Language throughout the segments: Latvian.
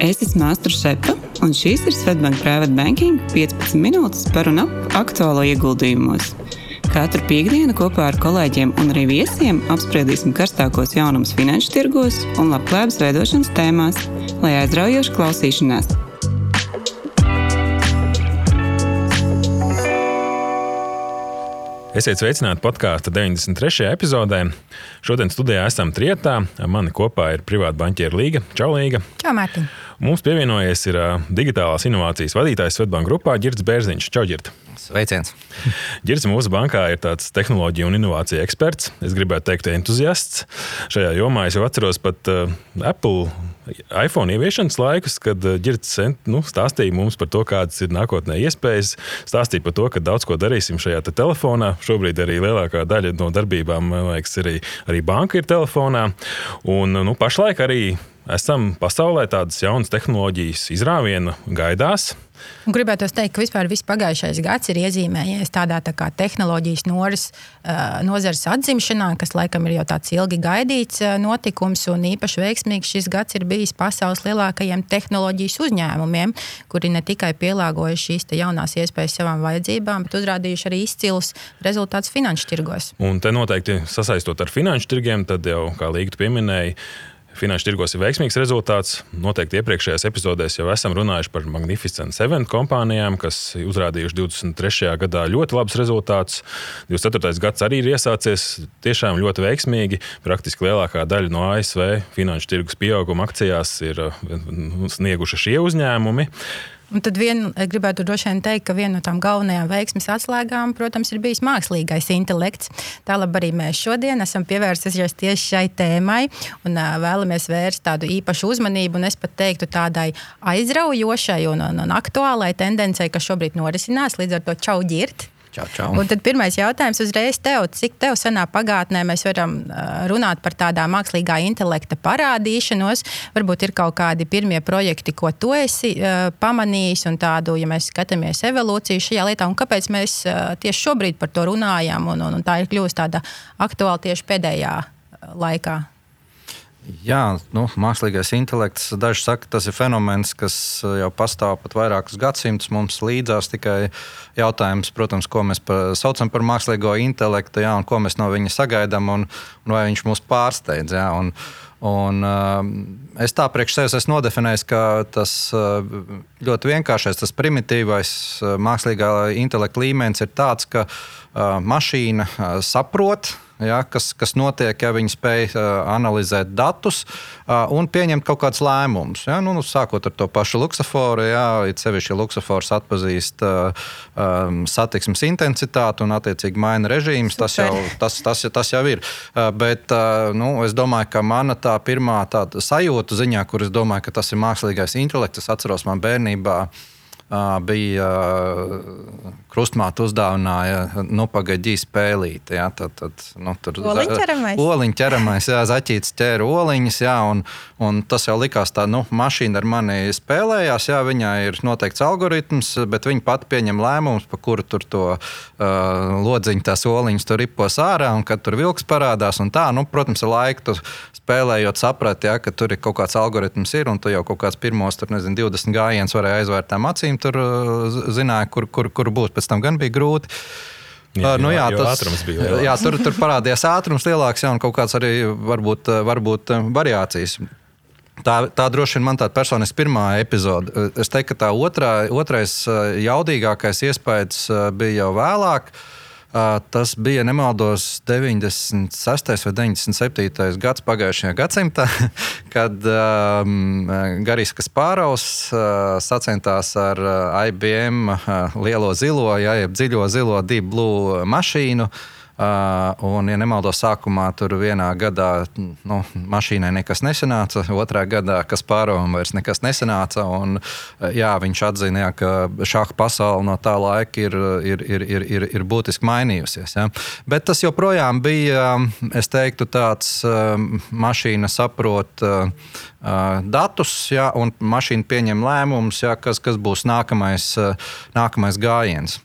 Es esmu Māstra Šepa, un šīs ir Svetbank Private Banking 15 minūtes par un ap aktuālo ieguldījumos. Katru piekdienu kopā ar kolēģiem un arī viesiem apspriedīsim karstākos jaunumus finanšu tirgos un labklājības veidošanas tēmās, lai aizraujoši klausīšanās. Esiet sveicināti podkāstu 93. epizodē. Šodien studijā esam Trietā. Mani kopā ir privāta banķiera Līga. Čau, Līga! Čau, Mārtiņ! Mums pievienojies ir digitālās inovācijas vadītājs Svetbank grupā Girts Bērziņš. Čau, Girt! Sveiciens! Girts mūsu bankā ir tāds tehnoloģiju un inovāciju eksperts. Es gribētu teikt, entuziasts. Šajā jomā es jau atceros pat Apple iPhone ieviešanas laikus, kad Girts nu, stāstīja mums par to, kādas ir nākotnē iespējas. Stāstīja par to, ka daudz ko darīsim šajā te telefonā. Šobrīd arī lielākā daļa no darbībām, man liekas, arī, arī banka ir telefonā. Un nu, pašlaik arī esam pasaulē tādas jaunas tehnoloģijas izrāviena gaidās. Un gribētu teikt, ka vispār pagājušais gads ir iezīmējies tādā tā kā tehnoloģijas noras, nozares atzimšanā, kas laikam ir jau tāds ilgi gaidīts notikums. Un īpaši veiksmīgs šis gads ir bijis pasaules lielākajiem tehnoloģijas uzņēmumiem, kuri ne tikai pielāgojuši šīs jaunās iespējas savām vajadzībām, bet uzrādījuši arī izcilus rezultātus finanšu tirgos. Un te noteikti sasaistot ar finanšu tirgiem, tad jau, kā Līga pieminēja, finanšu tirgos ir veiksmīgs rezultāts. Noteikti iepriekšējās epizodēs jau esam runājuši par Magnificent Seven kompānijām, kas uzrādījuši 23. gadā ļoti labus rezultātus. 24. gads arī ir iesācies tiešām ļoti veiksmīgi. Praktiski lielākā daļa no ASV finanšu tirgus pieauguma akcijās ir uh, snieguši šie uzņēmumi. Un tad vien, gribētu droši vien teikt, ka viena no tām galvenajām veiksmes atslēgām, protams, ir bijis mākslīgais intelekts. Tālāk arī mēs šodien esam pievērsušies tieši šai tēmai un uh, vēlamies vērst tādu īpašu uzmanību, un es pat teiktu tādai aizraujošai un, un, un aktuālai tendencei, kas šobrīd norisinās. Līdz ar to čau ģirt! Čau, čau. Un tad pirmais jautājums uzreiz tev, cik tev senā pagātnē mēs varam runāt par tādā mākslīgā intelekta parādīšanos? Varbūt ir kaut kādi pirmie projekti, ko tu esi uh, pamanījis, un tādu, ja mēs skatāmies evolūciju šajā lietā, un kāpēc mēs uh, tieši šobrīd par to runājam, un, un, un tā ir kļuvusi tāda aktuāla tieši pēdējā laikā. Jā, nu, mākslīgais intelekts. Daži saka, tas ir fenomens, kas uh, jau pastāv pat vairākus gadsimtus. Mums līdzās tikai jautājums, protams, ko mēs par, saucam par mākslīgo intelektu, jā, un ko mēs no viņa sagaidām, un, un vai viņš mūs pārsteidz. Jā, un, un, uh, es tā priekš sevis esmu nodefinējis, ka tas uh, ļoti vienkāršais, tas primitīvais mākslīgā intelekta līmenis ir tāds, ka mašīna saprot ja, kas, kas notiek, ja viņi spēj uh, analizēt datus uh, un pieņemt kaut kādus lēmumus. Ja, nu, nu, sākot ar to pašu luksusforu, ja it sevišķi luksufors atpazīst uh, um, satiksmes intensitāti un attiecīgi maina režīmus, tas jau, tas, tas, tas jau ir. Uh, bet uh, nu, es domāju, ka mana tā pirmā tāda sajūta ziņā, kur es domāju, ka tas ir mākslīgais intelekts, es atceros man bērnībā bija krustmāte uzdāvināja nu, pagaidī spēlīti. Jā, tad, tad, nu, tur oliņķeramais. ķeramais, jā, zaķīts ķēra oliņas, jā, un, un tas jau likās tā, nu, mašīna ar mani spēlējās, jā, viņai ir noteikts algoritms, bet viņa pati pieņem lēmumus, pa kuru tur to uh, lodziņu tās oliņas tur ripos ārā, un kad tur vilks parādās, un tā, nu, protams, ar laiku tu spēlējot saprat, jā, ka tur ir kaut kāds algoritms ir, un tu jau kaut kāds pirmos, tur, nezinu, 20 gājienus varēja aizvērtām acīm tur uh, zināja, kur, kur, kur būs. Pēc tam gan bija grūti. Jā, uh, nu, jā, tas bija lielāks. jā, tur, tur parādījās ātrums lielāks, jā, un kaut kāds arī varbūt, uh, varbūt variācijas. Tā, tā droši vien man tāda personiski pirmā epizode. Es teiktu, ka tā otrā, otrais jaudīgākais iespējas bija jau vēlāk. Uh, Tas bija nemaldos 96. vai 97. gads pagājušajā gadsimtā, kad um, Garis Kasparovs uh, sacentās ar IBM lielo zilo, jeb dziļo zilo Deep Blue mašīnu. Uh, Uh, un, ja nemaldos, sākumā tur vienā gadā nu, mašīnai nekas nesanāca, otrā gadā kas pārovam vairs nekas nesanāca. Un, uh, jā, viņš atzina, jā, ka šāda pasaule no tā laika ir, ir, ir, ir, ir, ir būtiski mainījusies. Ja. Bet tas joprojām bija, es teiktu, tāds um, mašīna saprot. Uh, datus, ja, un mašīna pieņem lēmumus, ja, kas, kas būs nākamais, nākamais gājiens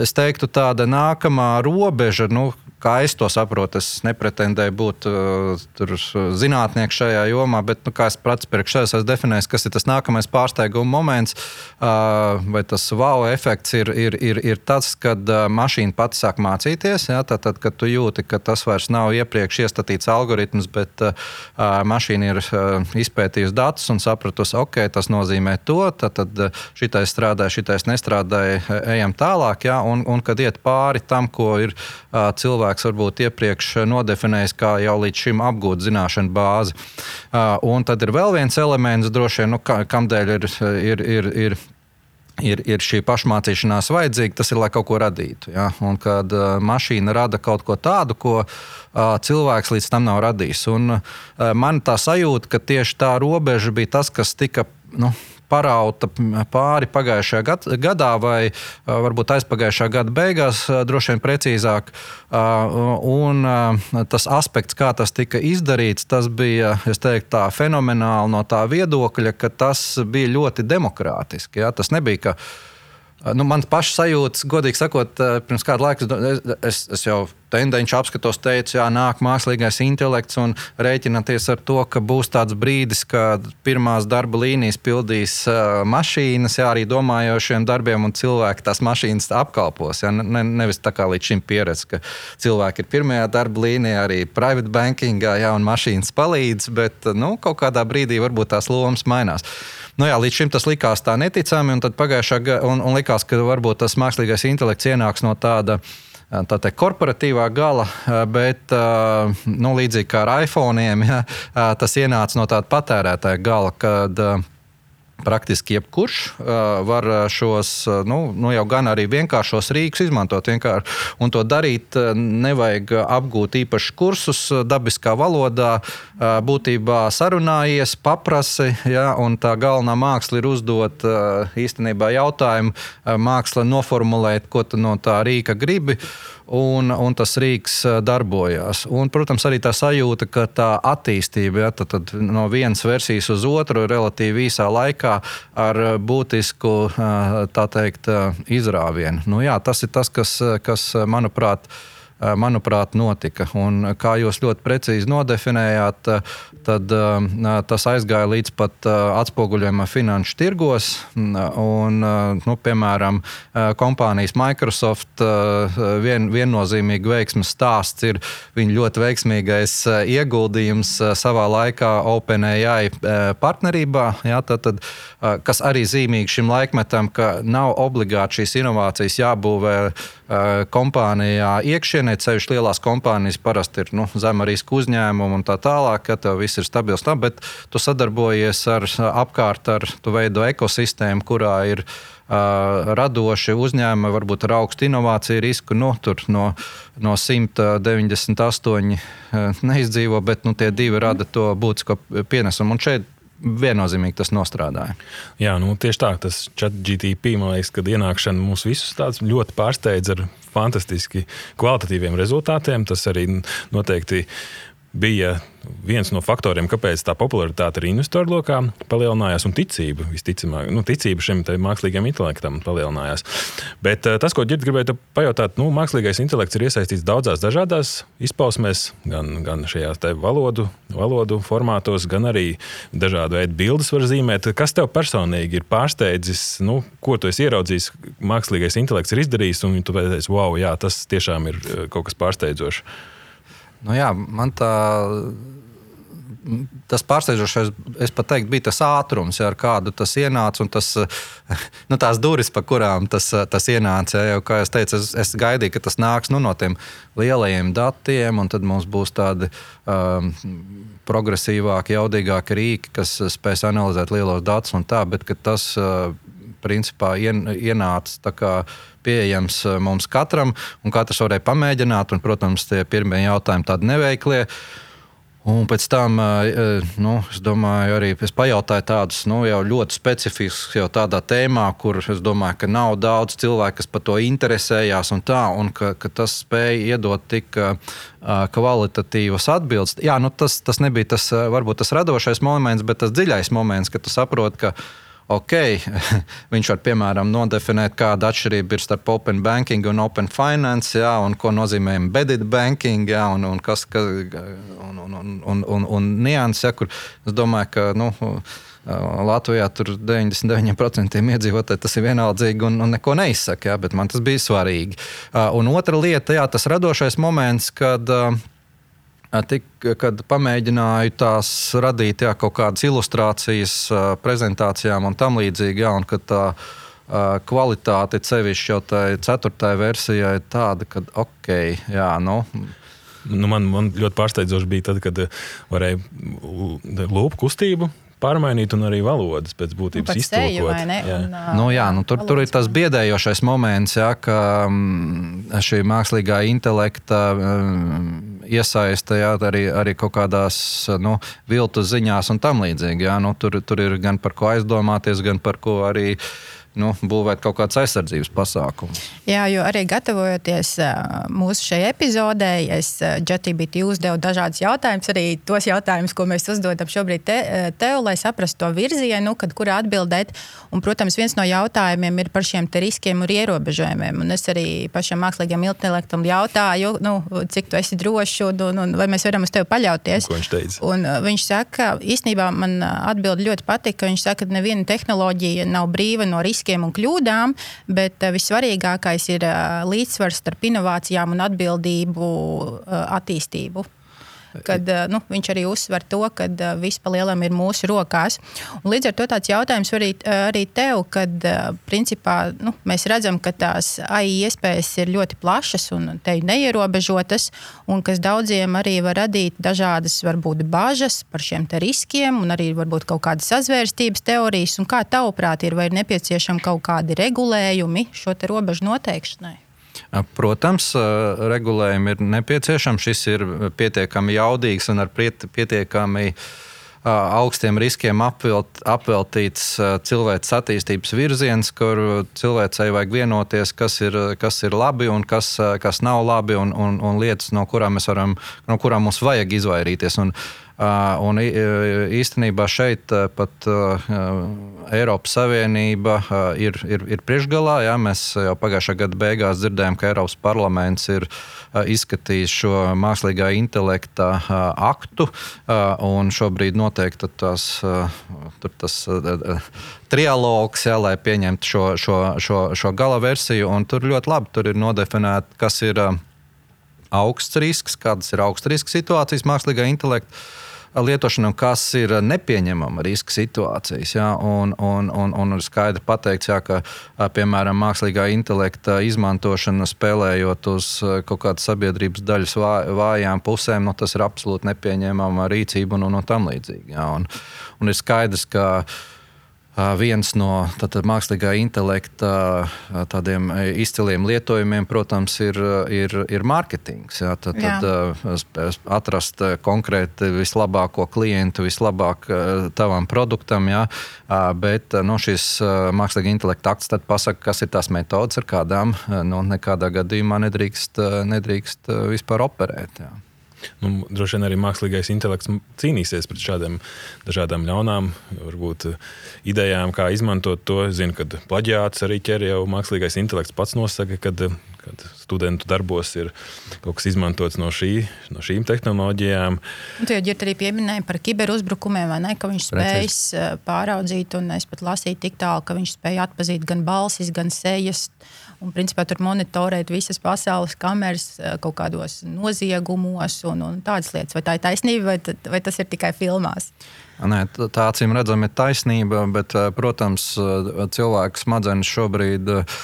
es teiktu, tāda nākamā robeža, nu, kā es to saprotu, es nepretendēju būt uh, zinātnieks šajā jomā, bet, nu, kā es pats priekš sevis esmu definējis, kas ir tas nākamais pārsteiguma moments, uh, vai tas wow efekts ir, ir, ir, ir tas, kad uh, mašīna pati sāk mācīties. Ja, tad, tad, kad tu jūti, ka tas vairs nav iepriekš iestatīts algoritms, bet uh, mašīna ir uh, izpētījusi datus un sapratusi, ok, tas nozīmē to, tad, tad šitais strādāja, šitais nestrādāja, ejam tālāk. Ja, un, un kad iet pāri tam, ko ir uh, cilvēks varbūt iepriekš nodefinējis kā jau līdz šim apgūta zināšanu bāzi. Uh, un tad ir vēl viens elements, droši vien, nu, kamdēļ ir, ir, ir, ir ir, ir šī pašmācīšanās vajadzīga, tas ir, lai kaut ko radītu. Ja? Un kad uh, mašīna rada kaut ko tādu, ko uh, cilvēks līdz tam nav radījis. Un, uh, man tā sajūta, ka tieši tā robeža bija tas, kas tika. Nu, parauta pāri pagājušajā gadā, vai varbūt aizpagājušā gada beigās, droši vien precīzāk. Un tas aspekts, kā tas tika izdarīts, tas bija teiktu, tā, fenomenāli no tā viedokļa, ka tas bija ļoti demokrātiski. Ja? Tas nebija, ka Nu, Mans pašs sajūta, godīgi sakot, pirms kāda laika es, es jau tendenci apskatos, teicu, jā, nāk mākslīgais intelekts un rēķināties ar to, ka būs tāds brīdis, kad pirmās darba līnijas pildīs uh, mašīnas, jā, arī domājošiem darbiem, un cilvēki tās mašīnas apkalpos. Jā, ne, nevis tā kā līdz šim pieredze, ka cilvēki ir pirmajā darba līnijā, arī private bankingā, jā, un mašīnas palīdz, bet nu, kaut kādā brīdī varbūt tās lomas mainās. Nu jā, līdz šim tas likās tā neticami, un tad pagājušā gada, likās, ka varbūt tas mākslīgais intelekts ienāks no tāda teikt, korporatīvā gala, bet nu, līdzīgi kā ar iPhone, ja, tas ienāca no tāda patērētāja gala, kad Praktiski jebkurš uh, var šos nu, nu jau gan arī vienkāršos rīkus izmantot. Vienkār, un to darīt nevajag apgūt īpašus kursus dabiskā valodā. Būtībā sarunājies, paprasi, ja, tā galvenā māksla ir uzdot īstenībā jautājumu, māksla noformulēt, ko tu no tā rīka gribi. Un, un tas rīks darbojās. Un, protams, arī tā sajūta, ka tā attīstība ja, tad, tad no vienas versijas uz otru relatīvi īsā laikā ar būtisku teikt, izrāvienu. Nu, jā, tas ir tas, kas, kas manuprāt, ir Eh, manuprāt, notika. Un, eh, kā jūs ļoti precīzi nodefinējāt, eh, tad tas aizgāja līdz pat atspoguļojumam finanšu tirgos. Un, nu, piemēram, kompānijas Microsoft vien, viennozīmīgi veiksmes stāsts ir viņa ļoti veiksmīgais ieguldījums savā laikā OpenAI partnerībā. Jā, tad, tad, kas arī zīmīgi šim laikmetam, ka nav obligāti šīs inovācijas jābūvē kompānijā iekšienē, ceļš lielās kompānijas parasti ir nu, zema riska uzņēmumi un tā tālāk, ka tev viss ir stabils. Tā, bet tu sadarbojies ar apkārt, ar tu veido ekosistēmu, kurā ir Uh, radoši uzņēmumi, varbūt ar augstu inovāciju risku. Nu, no, no 198 uh, neizdzīvo, bet nu, tie divi rada to būtisko pienesumu. Un šeit viennozīmīgi tas nostrādāja. Jā, nu, tieši tā, tas chat GTP, man liekas, kad ienākšana mūs visus ļoti pārsteidz ar fantastiski kvalitatīviem rezultātiem. Tas arī noteikti bija viens no faktoriem, kāpēc tā popularitāte arī investoru lokā palielinājās, un ticība, visticamāk, nu, ticība šim mākslīgajam intelektam palielinājās. Bet eh, tas, ko Girds gribēja pajautāt, nu, mākslīgais intelekts ir iesaistīts daudzās dažādās izpausmēs, gan, gan šajās valodu, valodu formātos, gan arī dažādu veidu bildes var zīmēt. Kas tev personīgi ir pārsteidzis, nu, ko tu esi ieraudzījis, mākslīgais intelekts ir izdarījis, un tu teici, wow, jā, tas tiešām ir eh, kaut kas pārsteidzošs. Nu jā, man tā tas pārsteidzošais, es pat teiktu, bija tas ātrums, ja, ar kādu tas ienāca. Tas, nu, tās durvis, pa kurām tas, tas ienāca. Ja, jau, kā jau teicu, es, es gaidīju, ka tas nāks nu, no tiem lielajiem datiem, un tad mums būs tādi um, progresīvāki, jaudīgāki rīki, kas spēs analizēt lielos datus un tā, bet tas uh, principā ien, ienāca pieejams uh, mums katram, un katrs varēja pamēģināt. Un, protams, tie pirmie jautājumi tādi neveiklie. Un pēc tam, nu, es domāju, arī es pajautāju tādus nu, jau ļoti specifiskus, jau tādā tēmā, kur es domāju, ka nav daudz cilvēku, kas par to interesējās, un, tā, un ka, ka tas spēja iedot tik kvalitatīvas atbildes. Jā, nu, tas, tas nebija tas, varbūt tas radošais moments, bet tas dziļais moments, kad tu saproti, ka ok, viņš var piemēram nodefinēt, kāda atšķirība ir starp open banking un open finance, jā, un ko nozīmē embedded banking, jā, un, un kas ka, un, un, un, un, un, un nianses, ja, kur es domāju, ka. Nu, Latvijā tur 99% iedzīvotāji tas ir vienaldzīgi un, un neko neizsaka, jā, bet man tas bija svarīgi. Un otra lieta, jā, tas radošais moments, kad uh, Tik, kad pamēģināju tās radīt jā, kaut kādas ilustrācijas, prezentācijām un tam līdzīgi, jā, un tā kvalitāte sevišķi jau tajā ceturtajā versijā ir tāda, ka ok, jā, nu. Nu, man, man ļoti pārsteidzoši bija tad, kad varēja lūpu kustību pārmainīt, un arī valodas pēc būtības nu, iztulkot. Jā. Un, uh, nu, jā, nu, tur, tur ir tas biedējošais moments, jā, ka šī mākslīgā intelekta um, iesaista jā, arī, arī kaut kādās nu, viltus ziņās un tam līdzīgi. Jā, nu, tur, tur ir gan par ko aizdomāties, gan par ko arī nu, būvēt kaut kādas aizsardzības pasākumus. Jā, jo arī gatavojoties mūsu šai epizodē, es JetBT uzdevu dažādus jautājumus, arī tos jautājumus, ko mēs uzdodam šobrīd te, tev, lai saprastu to virzienu, kad kurā atbildēt. Un, protams, viens no jautājumiem ir par šiem riskiem un ierobežojumiem. Un es arī pašam mākslīgam intelektam jautāju, nu, cik tu esi drošs un, un, un vai mēs varam uz tevi paļauties. Ko viņš teica? Un, viņš saka, īstenībā man atbildi ļoti patika. Viņš saka, ka neviena tehnoloģija nav brīva no riskiem riskiem un kļūdām, bet eh, vissvarīgākais ir eh, līdzsvars starp inovācijām un atbildību eh, attīstību kad nu, viņš arī uzsver to, ka viss pa lielam ir mūsu rokās. Un līdz ar to tāds jautājums arī, arī tev, kad principā nu, mēs redzam, ka tās AI iespējas ir ļoti plašas un te neierobežotas, un kas daudziem arī var radīt dažādas varbūt bažas par šiem riskiem un arī varbūt kaut kādas sazvērstības teorijas. Un kā tavuprāt ir, vai ir nepieciešami kaut kādi regulējumi šo robežu noteikšanai? Protams, regulējumi ir nepieciešami. Šis ir pietiekami jaudīgs un ar pietiekami augstiem riskiem apvelt, apveltīts cilvēks attīstības virziens, kur cilvēcei vajag vienoties, kas ir, kas ir labi un kas, kas nav labi, un, un, un lietas, no kurām, varam, no kurām mums vajag izvairīties. Un, Un īstenībā šeit pat Eiropas Savienība ir, ir, ir priekšgalā. Jā, mēs jau pagājušā gada beigās dzirdējām, ka Eiropas parlaments ir izskatījis šo mākslīgā intelekta aktu. Šobrīd noteikti tas, tas trialogs, jā, lai pieņemtu šo, šo, šo, šo gala versiju. Tur ļoti labi tur ir nodefinēta, kas ir augsts risks, kādas ir augsts risks situācijas mākslīgā intelekta lietošanu, kas ir nepieņemama riska situācijas. Ja? Un, un, un, un ir skaidri pateikts, ja, ka piemēram mākslīgā intelekta izmantošana spēlējot uz kaut kādas sabiedrības daļas vājām pusēm, nu, tas ir absolūti nepieņemama rīcība un, un, un tam līdzīgi. Ja? Un, un ir skaidrs, ka Viens no tātad, mākslīgā intelekta tādiem izciliem lietojumiem, protams, ir, ir, ir mārketings. Jā, tad, jā. tad atrast konkrēti vislabāko klientu, vislabāk tavam produktam, jā, bet no šis mākslīgā intelekta akts pasaka, kas ir tās metodas, ar kādām nu, nekādā gadījumā nedrīkst, nedrīkst vispār operēt. Jā. Nu, droši vien arī mākslīgais intelekts cīnīsies pret šādām dažādām ļaunām, varbūt eh, idejām, kā izmantot to. Zinu, ka plaģiāts arī ķer jau mākslīgais intelekts pats nosaka, kad, kad studentu darbos ir kaut kas izmantots no, šī, no šīm tehnoloģijām. Un tu jau ģirt arī pieminēji par kiberuzbrukumiem, vai ne? Ka viņš spējas eh, pāraudzīt, un es pat lasīju tik tālu, ka viņš spēja atpazīt gan balsis, gan sejas un principā tur monitorēt visas pasaules kameras eh, kaut kādos noziegumos un, un tādas lietas. Vai tā ir taisnība, vai, vai tas ir tikai filmās? Nē, tā acīm redzama ir taisnība, bet, eh, protams, cilvēku smadzenes šobrīd uh,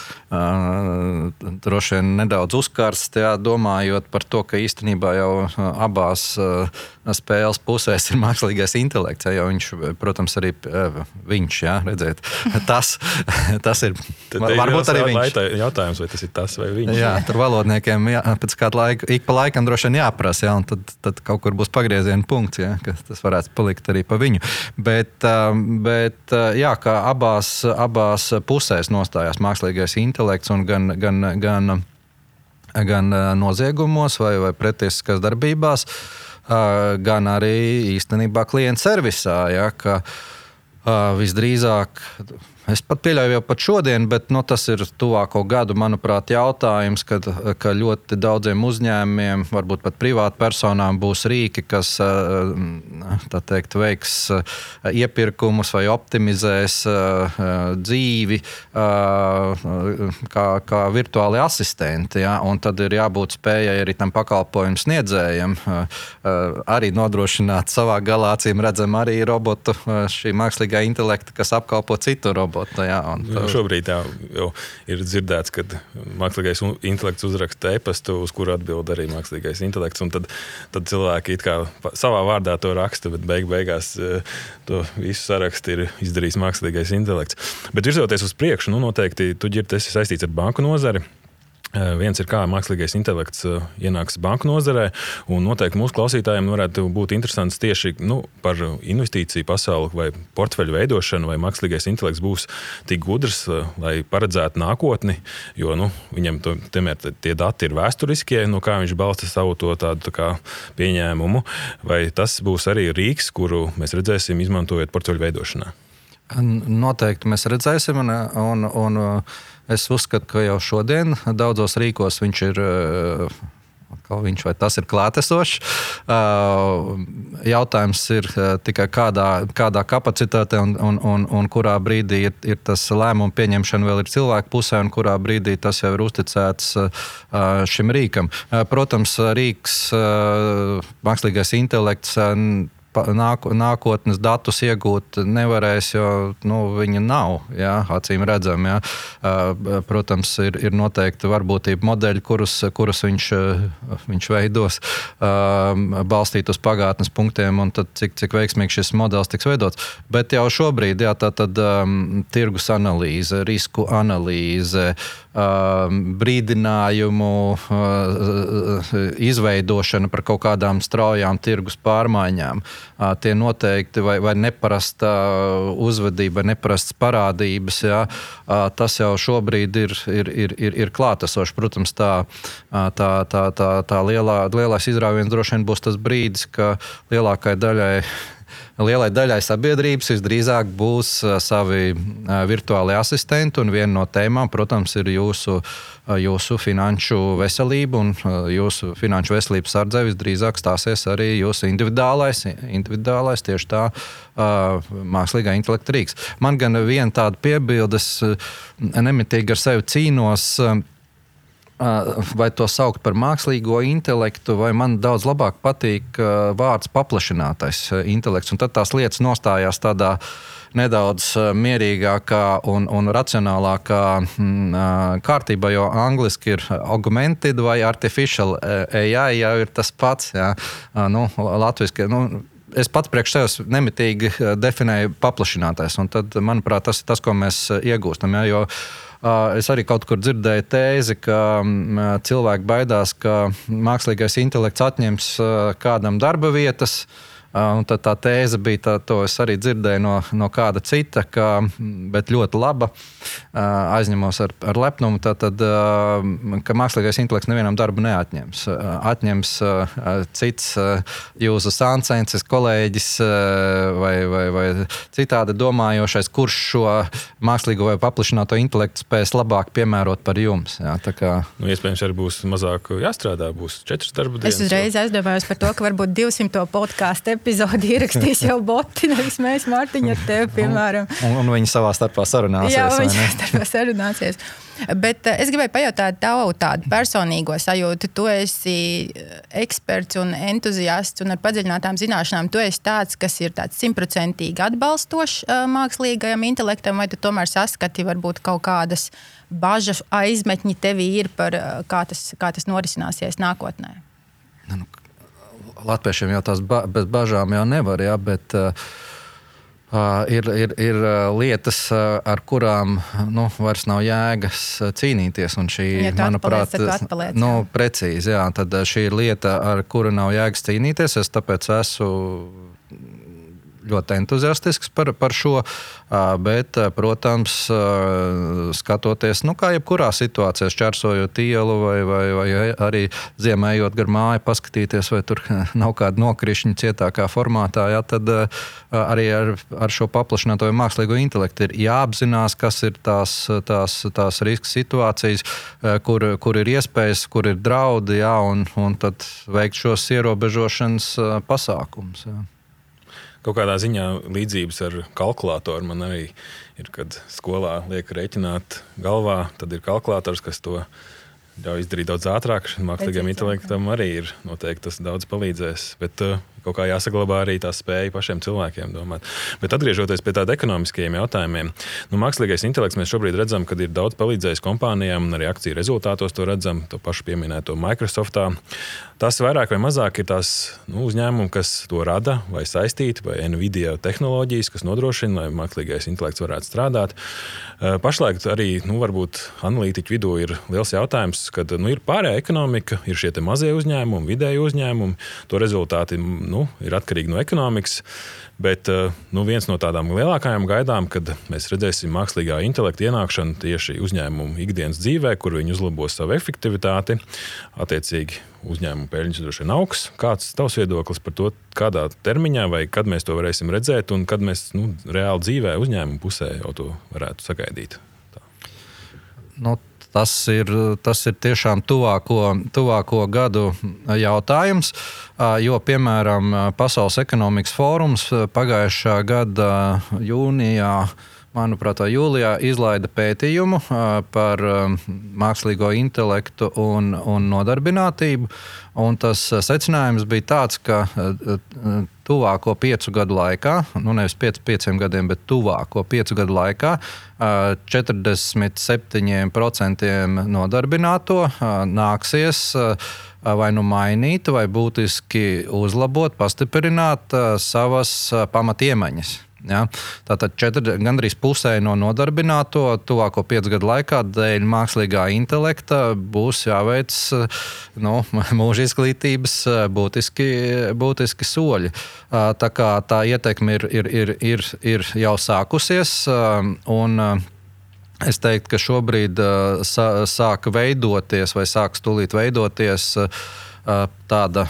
droši vien nedaudz uzkarst, jā, domājot par to, ka īstenībā jau abās spēles pusēs ir mākslīgais intelekts. Jā, viņš, protams, arī viņš, jā, redzēt, tas, tas ir. Varbūt arī viņš. Jautājums, vai tas ir tas vai viņš? Jā, tur valodniekiem jā, pēc kāda laika, ik pa laikam droši vien jāprasa, jā, un tad, tad kaut kur būs pagrieziena punkts, jā, ka tas varētu palikt arī pa viņu. Bet, bet jā, kā abās, abās pusēs nostājās mākslīgais intelekts un gan, gan, gan, gan noziegumos vai, vai pretiesiskās darbībās, gan arī īstenībā klienta servisā. Ja, ka, visdrīzāk Es pat pieļauju jau pat šodien, bet nu, tas ir tuvāko gadu, manuprāt, jautājums, kad, ka ļoti daudziem uzņēmumiem, varbūt pat privātpersonām, būs rīki, kas teikt, veiks iepirkumus vai optimizēs dzīvi kā, kā virtuāli asistenti. Ja? Un tad ir jābūt spējai arī tam pakalpojumu sniedzējiem arī nodrošināt savā galā, acīm redzam, arī robotu, šī mākslīgā intelekta, kas apkalpo citu robotu robota. Jā, un, jā, šobrīd jā, jau ir dzirdēts, ka mākslīgais intelekts uzraksta e-pastu, uz kuru atbild arī mākslīgais intelekts. Tad, tad cilvēki savā vārdā to raksta, bet beig beigās e, to visu sarakstu ir izdarījis mākslīgais intelekts. Bet virzoties uz priekšu, nu, noteikti tu esi saistīts ar banku nozari. Viens ir kā mākslīgais intelekts ienāks banku nozarē, un noteikti mūsu klausītājiem varētu būt interesants tieši nu, par investīciju pasauli vai portfeļu veidošanu, vai mākslīgais intelekts būs tik gudrs, lai paredzētu nākotni, jo nu, viņam to, tomēr tie dati ir vēsturiskie, no kā viņš balsta savu to tādu tā pieņēmumu, vai tas būs arī rīks, kuru mēs redzēsim izmantojot portfeļu veidošanā. Noteikti mēs redzēsim, un, un, un Es uzskatu, ka jau šodien daudzos rīkos viņš ir. Eh, viņš vai tas ir klātesošs. Eh, jautājums ir eh, tikai kādā, kādā kapacitātē un, un, un, un kurā brīdī ir, ir tas lēmumu pieņemšana vēl ir cilvēku pusē, un kurā brīdī tas jau ir uzticēts šim rīkam. Protams, rīks, mākslīgais intelekts nāk, nākotnes datus iegūt nevarēs, jo nu, viņi nav jā, acīm redzami. Jā. Protams, ir, ir noteikti varbūtība modeļi, kurus, kurus viņš, viņš veidos, balstīt uz pagātnes punktiem, un tad, cik, cik veiksmīgi šis modelis tiks veidots. Bet jau šobrīd jā, tā tad um, tirgus analīze, risku analīze, um, brīdinājumu uh, izveidošana par kaut kādām straujām tirgus pārmaiņām. Uh, tie noteikti vai, vai neparasta uzvedība, neparastas parādības. Jā, tas jau šobrīd ir, ir, ir, ir, ir klātesošs. Protams, tā, tā, tā, tā, tā lielā, lielais izrāviens droši vien būs tas brīdis, ka lielākai daļai lielai daļai sabiedrības visdrīzāk būs savi virtuāli asistenti. Viena no tēmām, protams, ir jūsu, jūsu finanšu veselība. Jūsu finanšu veselības sardzē visdrīzāk stāsies arī jūsu individuālais, individuālais tieši tā mākslīgā intelekta rīks. Man gan viena tāda piebildes, nemitīgi ar sevi cīnos vai to saukt par mākslīgo intelektu, vai man daudz labāk patīk vārds paplašinātais intelekts. Un tad tās lietas nostājās tādā nedaudz mierīgākā un, un racionālākā mm, kārtībā, jo angļuiski ir augmented vai artificial AI jau ir tas pats. Jā. Nu, latviski, nu, es pats priekš sevis nemitīgi definēju paplašinātais, un tad, manuprāt, tas ir tas, ko mēs iegūstam. Jā, jo, Es arī kaut kur dzirdēju tēzi, ka cilvēki baidās, ka mākslīgais intelekts atņems kādam darba vietas. Un tad tā tēze bija, tā, to es arī dzirdēju no, no kāda cita, ka, bet ļoti laba. Aizņemos ar, ar lepnumu, tā, tad, ka mākslīgais intelekts nevienam darbu neatņems. Atņems cits jūsu sāncensis, kolēģis vai, vai, vai citādi domājošais, kurš šo mākslīgo vai paplašināto intelektu spēs labāk piemērot par jums. Jā, kā... nu, iespējams, arī būs mazāk jāstrādā, būs četras darba dienas. Es uzreiz aizdomājos par to, ka varbūt 200 podkāstu epizodi ierakstīs jau boti, nevis mēs, Mārtiņa, ar tevi, piemēram. Un, un viņi savā starpā sarunāsies. Jā, viņi savā starpā sarunāsies. Bet uh, es gribēju pajautāt tavu tādu personīgo sajūtu. Tu esi eh, eksperts un entuziasts un ar padziļinātām zināšanām. Tu esi tāds, kas ir simtprocentīgi atbalstošs uh, mākslīgajam intelektam, vai tu tomēr saskati varbūt kaut kādas bažas, aizmetņi tevī ir par kā tas, kā tas norisināsies nākotnē? Nu, Latviešiem jau tās ba bez bažām jau nevar, jā, bet uh, ir, ir, ir lietas, uh, ar kurām nu, vairs nav jēgas cīnīties. Šī, ja manuprāt, ir nu, precīzi. Jā, tad šī ir lieta, ar kuru nav jēgas cīnīties. Es tāpēc esmu ļoti entuziastisks par, par šo. Bet, protams, skatoties, nu, kā jebkurā situācijā, šķērsojot ielu vai, vai, vai arī ziemējot gar māju, paskatīties, vai tur nav kāda nokrišņa cietākā formātā, jā, tad arī ar, ar šo paplašināto mākslīgo intelektu ir jāapzinās, kas ir tās, tās, tās riska situācijas, kur, kur ir iespējas, kur ir draudi, jā, un, un tad veikt šos ierobežošanas pasākumus. Jā. Kaut kādā ziņā līdzības ar kalkulātoru man arī ir, kad skolā liek rēķināt galvā, tad ir kalkulators, kas to ļauj izdarīt daudz ātrāk. Mākslīgam intelektam arī ir noteikti tas daudz palīdzēs. Bet uh, kaut kā jāsaglabā arī tā spēja pašiem cilvēkiem domāt. Bet atgriežoties pie tādiem ekonomiskajiem jautājumiem, nu, mākslīgais intelekts mēs šobrīd redzam, ka ir daudz palīdzējis kompānijām, un arī akciju rezultātos to redzam, to pašu pieminēto Microsoftā. Tas vairāk vai mazāk ir tās nu, uzņēmumi, kas to rada vai saistīti, vai Nvidia tehnoloģijas, kas nodrošina, lai mākslīgais intelekts varētu strādāt. Eh, pašlaik arī nu, analītiķu vidū ir liels jautājums, kad nu, ir pārējā ekonomika, ir šie mazie uzņēmumi, vidēji uzņēmumi. To rezultāti nu, ir atkarīgi no ekonomikas. Bet eh, nu, viens no tādām lielākajām gaidām, kad mēs redzēsim mākslīgā intelekta ienākšanu tieši uzņēmumu ikdienas dzīvē, kur viņi uzlabos savu efektivitāti, attiecīgi uzņēmumu peļņas droši vien augs. Kāds ir tavs viedoklis par to, kādā termiņā vai kad mēs to varēsim redzēt, un kad mēs nu, reāli dzīvē uzņēmumu pusē jau to varētu sagaidīt? Tā. Nu, Tas ir, tas ir tiešām tuvāko, tuvāko gadu jautājums, jo, piemēram, Pasaules ekonomikas fórums pagājušā gada jūnijā manuprāt, jūlijā izlaida pētījumu par mākslīgo intelektu un, un nodarbinātību. Un tas secinājums bija tāds, ka tuvāko piecu gadu laikā, nu nevis piec, pieciem gadiem, bet tuvāko piecu gadu laikā 47% nodarbināto nāksies vai nu mainīt, vai būtiski uzlabot, pastiprināt savas pamatiemaņas. Ja? Tātad četri, gandrīz pusē no nodarbināto tuvāko piecu gadu laikā dēļ mākslīgā intelekta būs jāveic nu, mūža izglītības būtiski, būtiski soļi. Tā tā ietekme ir, ir, ir, ir, ir jau sākusies. Un, Es teiktu, ka šobrīd uh, sāk veidoties, vai sāks tūlīt veidoties uh, tāda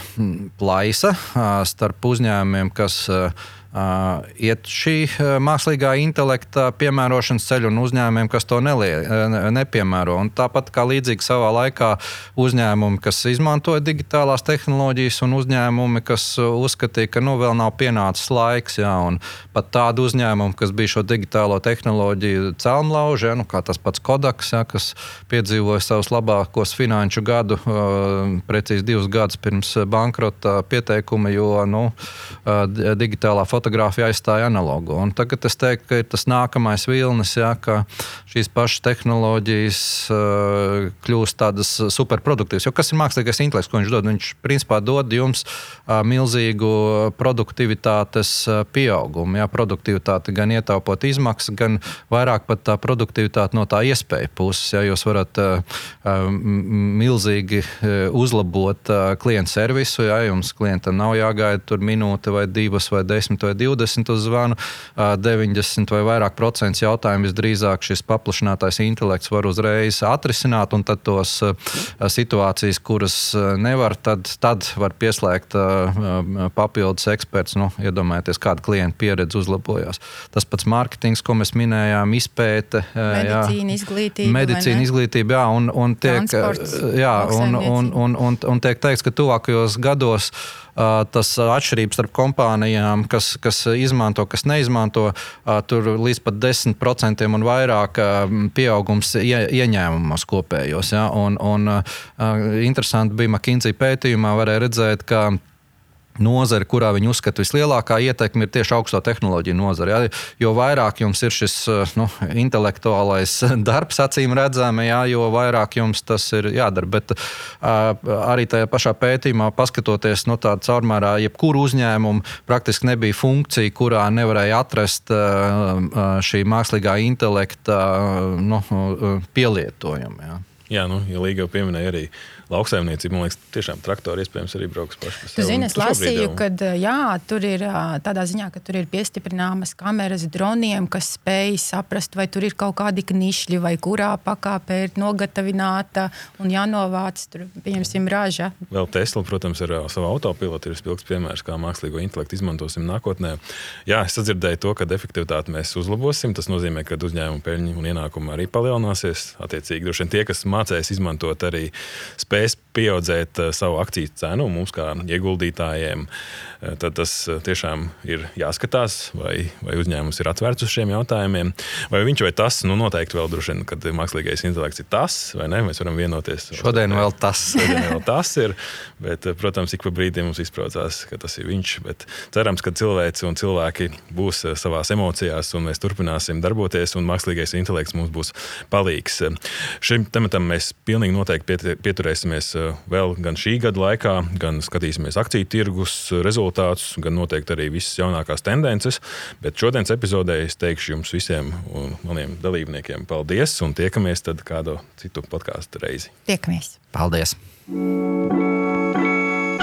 plaisa uh, starp uzņēmumiem, kas uh, Uh, iet šī uh, mākslīgā intelekta piemērošanas ceļu un uzņēmumiem, kas to nelie, uh, nepiemēro. Un tāpat kā līdzīgi savā laikā uzņēmumi, kas izmantoja digitālās tehnoloģijas, un uzņēmumi, kas uzskatīja, ka nu, vēl nav pienācis laiks, jā, un pat tādu uzņēmumu, kas bija šo digitālo tehnoloģiju celmlauži, jā, nu, kā tas pats Kodaks, jā, kas piedzīvoja savus labākos finanšu gadu, precīzi divus gadus pirms bankrota pieteikuma, jo nu, digitālā fotografija fotografija aizstāja analogu. Un tagad es teiktu, ka ir tas nākamais vilnis, ja, ka šīs pašas tehnoloģijas uh, kļūst tādas superproduktīvas. Jo kas ir mākslīgais intelekts, ko viņš dod? Viņš principā dod jums uh, milzīgu produktivitātes uh, pieaugumu. Ja, produktivitāte gan ietaupot izmaksas, gan vairāk pat tā produktivitāte no tā iespēja puses. Ja, jūs varat uh, milzīgi uzlabot klientu servisu, ja jums klientam nav jāgaida tur minūte vai divas vai desmit vai vai 20 uz zvanu, 90 vai vairāk procentu jautājumu visdrīzāk šis paplašinātais intelekts var uzreiz atrisināt, un tad tos situācijas, kuras nevar, tad, tad var pieslēgt papildus eksperts. Nu, iedomājieties, kāda klienta pieredze uzlabojās. Tas pats mārketings, ko mēs minējām, izpēte, medicīna, izglītība. Medicīna, izglītība, jā, un, un tiek, jā, un, un, un, un, un tiek teikts, ka tuvākajos gados tas atšķirības starp kompānijām, kas, kas izmanto, kas neizmanto, tur līdz pat 10% un vairāk pieaugums ie, ieņēmumos kopējos. Ja? Un, un, interesanti bija McKinsey pētījumā, varēja redzēt, ka nozare, kurā viņi uzskata vislielākā ietekme, ir tieši augsto tehnoloģiju nozare. Ja? Jo vairāk jums ir šis eh, nu, intelektuālais darbs, acīm redzami, ja? jo vairāk jums tas ir jādara. Bet uh, arī tajā pašā pētījumā, paskatoties no tāda caurmērā, jebkuru uzņēmumu praktiski nebija funkcija, kurā nevarēja atrast uh, šī mākslīgā intelekta uh, nu, pielietojumu. Ja? Jā, nu, ja Līga jau pieminēja arī lauksaimniecību. Man liekas, tiešām traktori iespējams arī brauks paši. Tu zini, es lasīju, ka jā, tur ir tādā ziņā, ka tur ir piestiprināmas kameras droniem, kas spēj saprast, vai tur ir kaut kādi knišļi, vai kurā pakāpē ir nogatavināta un jānovāc, tur, pieņemsim, raža. Vēl Tesla, protams, ar savu autopilotu ir spilgts piemērs, kā mākslīgo intelektu izmantosim nākotnē. Jā, es sadzirdēju to, ka efektivitāti mēs uzlabosim. Tas nozīmē, ka uzņēmuma peļņa un ienākumi arī palielināsies. Attiecīgi, droši vien tie, kas mācīs izmantot, arī spēs pieaudzēt eh, savu akciju cenu mums, kā ieguldītājiem. Eh, tad tas eh, tiešām ir jāskatās, vai, vai uzņēmums ir atvērts uz šiem jautājumiem. Vai viņš vai tas, nu, noteikti vēl droši vien, kad mākslīgais intelekts ir tas, vai ne? Mēs varam vienoties. Šodien vēl tas. Šodien vēl tas ir. Bet, protams, ik pa brīdim mums izpraucās, ka tas ir viņš. Bet cerams, ka cilvēks un cilvēki būs savā emocijās, un mēs turpināsim darboties, un mākslīgais intelekts mums būs palīgs. Šim tematam mēs pilnīgi noteikti pieturēsimies vēl gan šī gada laikā, gan skatīsimies akciju tirgus rezultātus, gan noteikti arī visas jaunākās tendences. Bet šodienas epizodē es teikšu jums visiem un maniem dalībniekiem paldies un tiekamies tad kādu citu podkāstu reizi. Tiekamies! Paldies!